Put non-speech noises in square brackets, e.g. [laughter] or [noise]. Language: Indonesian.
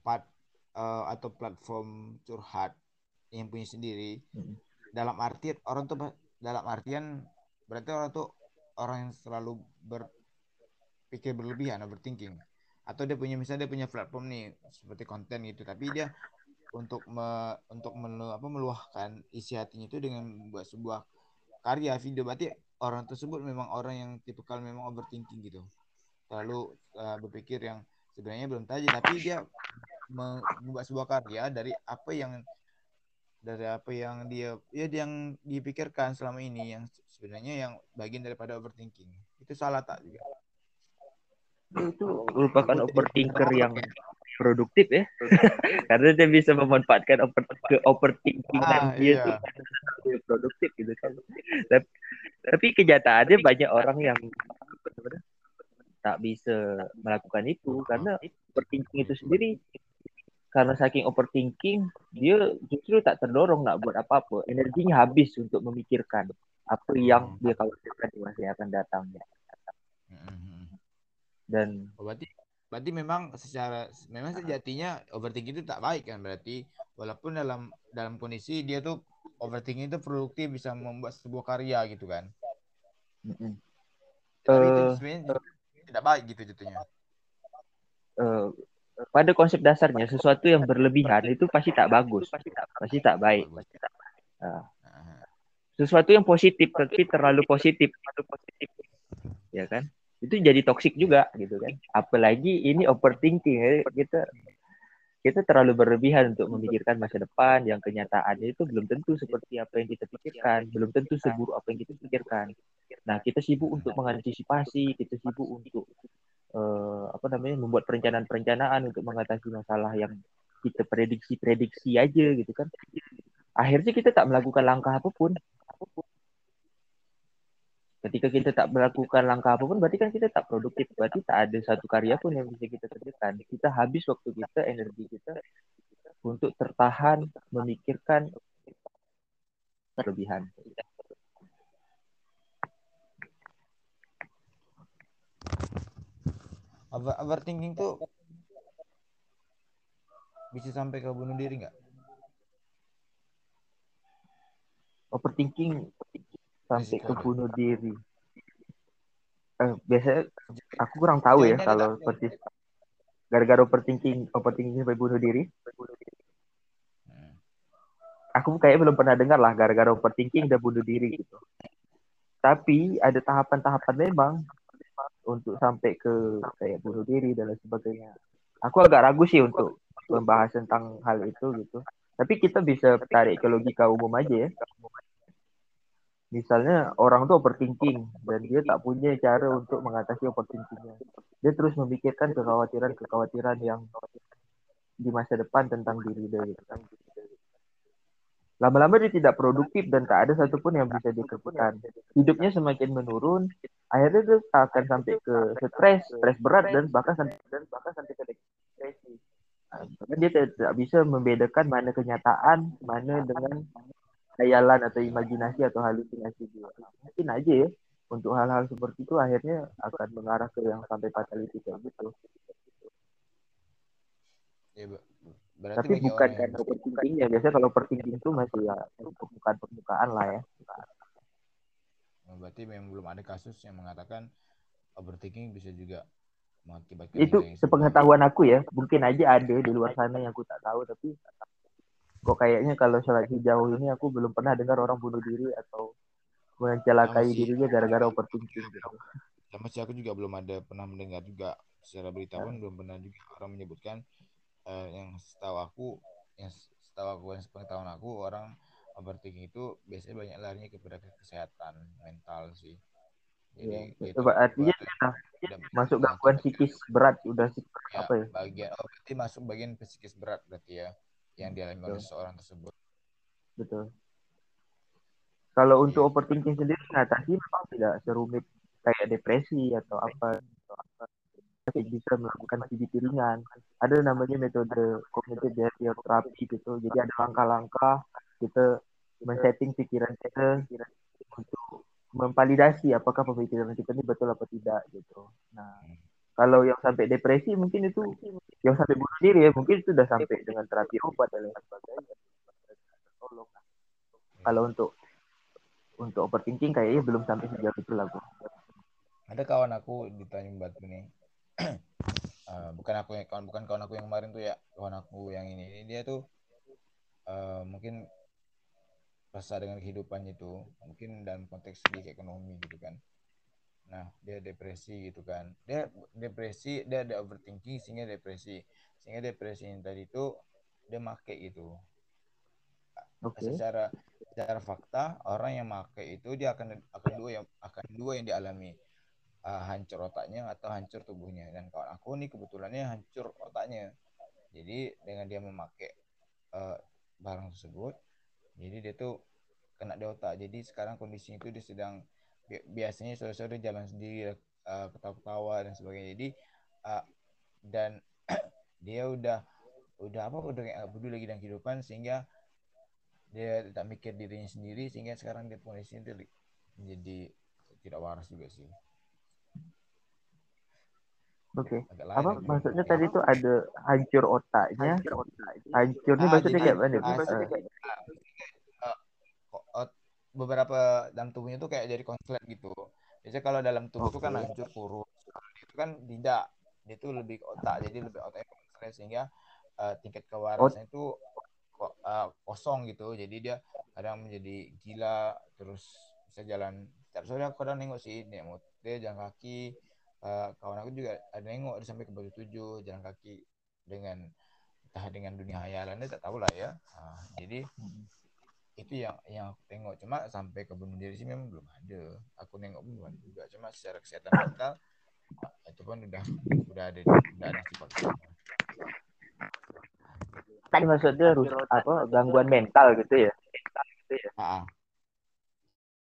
tempat uh, atau platform curhat yang punya sendiri. Hmm. dalam arti orang tuh dalam artian berarti orang tuh orang yang selalu berpikir berlebihan overthinking. Atau dia punya misalnya dia punya platform nih seperti konten gitu. Tapi dia untuk me, untuk melu, apa meluahkan isi hatinya itu dengan membuat sebuah karya video. Berarti orang tersebut memang orang yang tipikal memang overthinking gitu. Terlalu uh, berpikir yang sebenarnya belum tajam. Tapi dia membuat sebuah karya dari apa yang dari apa yang dia ya yang dipikirkan selama ini yang sebenarnya yang bagian daripada overthinking. Itu salah tak juga? Itu merupakan overthinker yang produktif ya. [laughs] Karena dia bisa memanfaatkan over ke overthinkingan ah, dia iya. tuh produktif gitu kan. Tapi, tapi kenyataannya banyak orang yang tak bisa melakukan itu. Karena overthinking itu sendiri karena saking overthinking dia justru tak terdorong nak buat apa-apa. Energinya habis untuk memikirkan apa yang dia khawatirkan di masa yang akan datang hmm. dan oh, berarti berarti memang secara memang sejatinya overthinking itu tak baik kan? Berarti walaupun dalam dalam kondisi dia tuh overthinking itu produktif bisa membuat sebuah karya gitu kan? Mm -hmm. tapi uh, itu eh, sebenarnya uh, tidak baik gitu jatuhnya. uh, pada konsep dasarnya sesuatu yang berlebihan itu pasti tak bagus pasti tak baik. Uh, sesuatu yang positif tapi terlalu positif. Ya kan? Itu jadi toksik juga gitu kan? Apalagi ini overthinking ya. kita kita terlalu berlebihan untuk memikirkan masa depan yang kenyataannya itu belum tentu seperti apa yang kita pikirkan belum tentu seburuk apa yang kita pikirkan. Nah kita sibuk untuk mengantisipasi kita sibuk untuk uh, apa namanya membuat perencanaan-perencanaan untuk mengatasi masalah yang kita prediksi-prediksi aja gitu kan. Akhirnya kita tak melakukan langkah apa pun. Ketika kita tak melakukan langkah apa pun berarti kan kita tak produktif. Berarti tak ada satu karya pun yang bisa kita kerjakan. Kita habis waktu kita energi kita untuk tertahan memikirkan terlebihan Over overthinking tuh bisa sampai ke bunuh diri nggak? Overthinking sampai ke bunuh diri. Eh, biasanya aku kurang tahu ya kalau persis gara-gara overthinking overthinking sampai bunuh diri. Hmm. Aku kayaknya belum pernah dengar lah gara-gara overthinking udah bunuh diri gitu. Tapi ada tahapan-tahapan memang untuk sampai ke kayak bunuh diri dan lain sebagainya. Aku agak ragu sih untuk membahas tentang hal itu gitu. Tapi kita bisa tarik ke logika umum aja ya misalnya orang tuh overthinking dan dia tak punya cara untuk mengatasi overthinkingnya. Dia terus memikirkan kekhawatiran-kekhawatiran yang di masa depan tentang diri dia. Gitu. Lama-lama dia tidak produktif dan tak ada satupun yang bisa dikerjakan. Hidupnya semakin menurun, akhirnya dia akan sampai ke stres, stres berat dan bahkan sampai bahkan sampai ke depresi. Karena dia tidak bisa membedakan mana kenyataan, mana dengan khayalan atau imajinasi atau halusinasi dia. Mungkin aja ya untuk hal-hal seperti itu akhirnya akan mengarah ke yang sampai fatality kayak gitu. Ya, berarti Tapi bukan karena overthinking ya. Biasanya kalau overthinking itu masih ya permukaan-permukaan lah ya. Oh, berarti memang belum ada kasus yang mengatakan overthinking bisa juga mengakibatkan itu sepengetahuan aku ya mungkin aja ada di luar sana yang aku tak tahu tapi kok kayaknya kalau selagi jauh ini aku belum pernah dengar orang bunuh diri atau mencelakai dirinya gara-gara overthinking gitu. Sama sih aku juga belum ada pernah mendengar juga secara berita pun ya. belum pernah juga orang menyebutkan uh, yang setahu aku yang setahu aku yang sepengetahuan aku orang overthinking itu biasanya banyak larinya kepada kesehatan mental sih. Jadi ya, itu artinya udah, masuk gangguan psikis berat udah sih ya, apa ya? Bagian oh, berarti masuk bagian psikis berat berarti ya yang dialami oleh seorang tersebut. Betul. Kalau untuk overthinking sendiri mengatasi memang tidak serumit kayak depresi atau apa Kita bisa melakukan CBT ringan. Ada namanya metode cognitive behavior therapy gitu. Jadi ada langkah-langkah kita men-setting pikiran kita untuk memvalidasi apakah pemikiran kita ini betul apa tidak gitu. Nah, kalau yang sampai depresi mungkin itu yang sampai bunuh diri ya mungkin itu sudah sampai dengan terapi obat dan lain sebagainya kalau untuk untuk overthinking kayaknya belum sampai sejauh itu lah ada kawan aku di Tanjung Batu nih uh, bukan aku yang kawan bukan kawan aku yang kemarin tuh ya kawan aku yang ini. Dia tuh uh, mungkin rasa dengan kehidupannya itu mungkin dalam konteks segi ekonomi gitu kan. Nah dia depresi gitu kan. Dia depresi dia ada overthinking sehingga depresi. Sehingga depresi yang tadi itu dia make gitu. Okay. secara secara fakta orang yang make itu dia akan akan dua yang akan dua yang dialami uh, hancur otaknya atau hancur tubuhnya. Dan kawan aku nih kebetulannya hancur otaknya. Jadi dengan dia memakai uh, barang tersebut jadi dia tuh kena di otak. Jadi sekarang kondisi itu dia sedang bi biasanya sore-sore jalan sendiri uh, ketawa-ketawa dan sebagainya. Jadi uh, dan [clears throat] dia udah udah apa udah kayak peduli lagi dengan kehidupan sehingga dia tidak mikir dirinya sendiri sehingga sekarang dia kondisinya itu menjadi tidak waras juga sih Oke. Okay. Apa maksudnya tadi itu ada hancur otaknya? Hancur otaknya. Hancur ini ah, maksudnya kayak mana? Maksudnya kayak, beberapa dalam tubuhnya itu kayak jadi konslet gitu. Biasanya kalau dalam tubuh itu kan hancur kurus. Itu kan tidak. Dia itu lebih otak. Jadi lebih otak konslet sehingga uh, tingkat kewarasan itu uh, kosong gitu. Jadi dia kadang menjadi gila terus bisa jalan setiap sore aku kadang nengok sih dia dia jalan kaki uh, kawan aku juga ada nengok sampai ke batu tujuh jalan kaki dengan entah dengan dunia hayalan dia tak tahu lah ya. Uh, jadi itu yang yang aku tengok. Cuma sampai ke bunuh diri sih memang belum ada. Aku nengok pun belum juga. Cuma secara kesehatan mental itu pun udah udah ada udah ada sifat tadi maksudnya harus apa gangguan mental gitu ya, mental gitu ya.